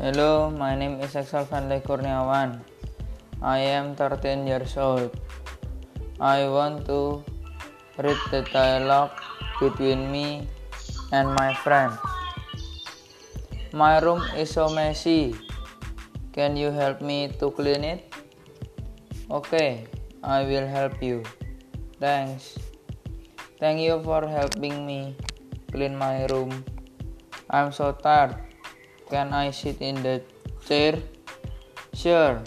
Hello, my name is Axel Vanley Kurniawan. I am 13 years old. I want to read the dialogue between me and my friend. My room is so messy. Can you help me to clean it? Okay, I will help you. Thanks. Thank you for helping me clean my room. I'm so tired. Can I sit in the chair? Sure.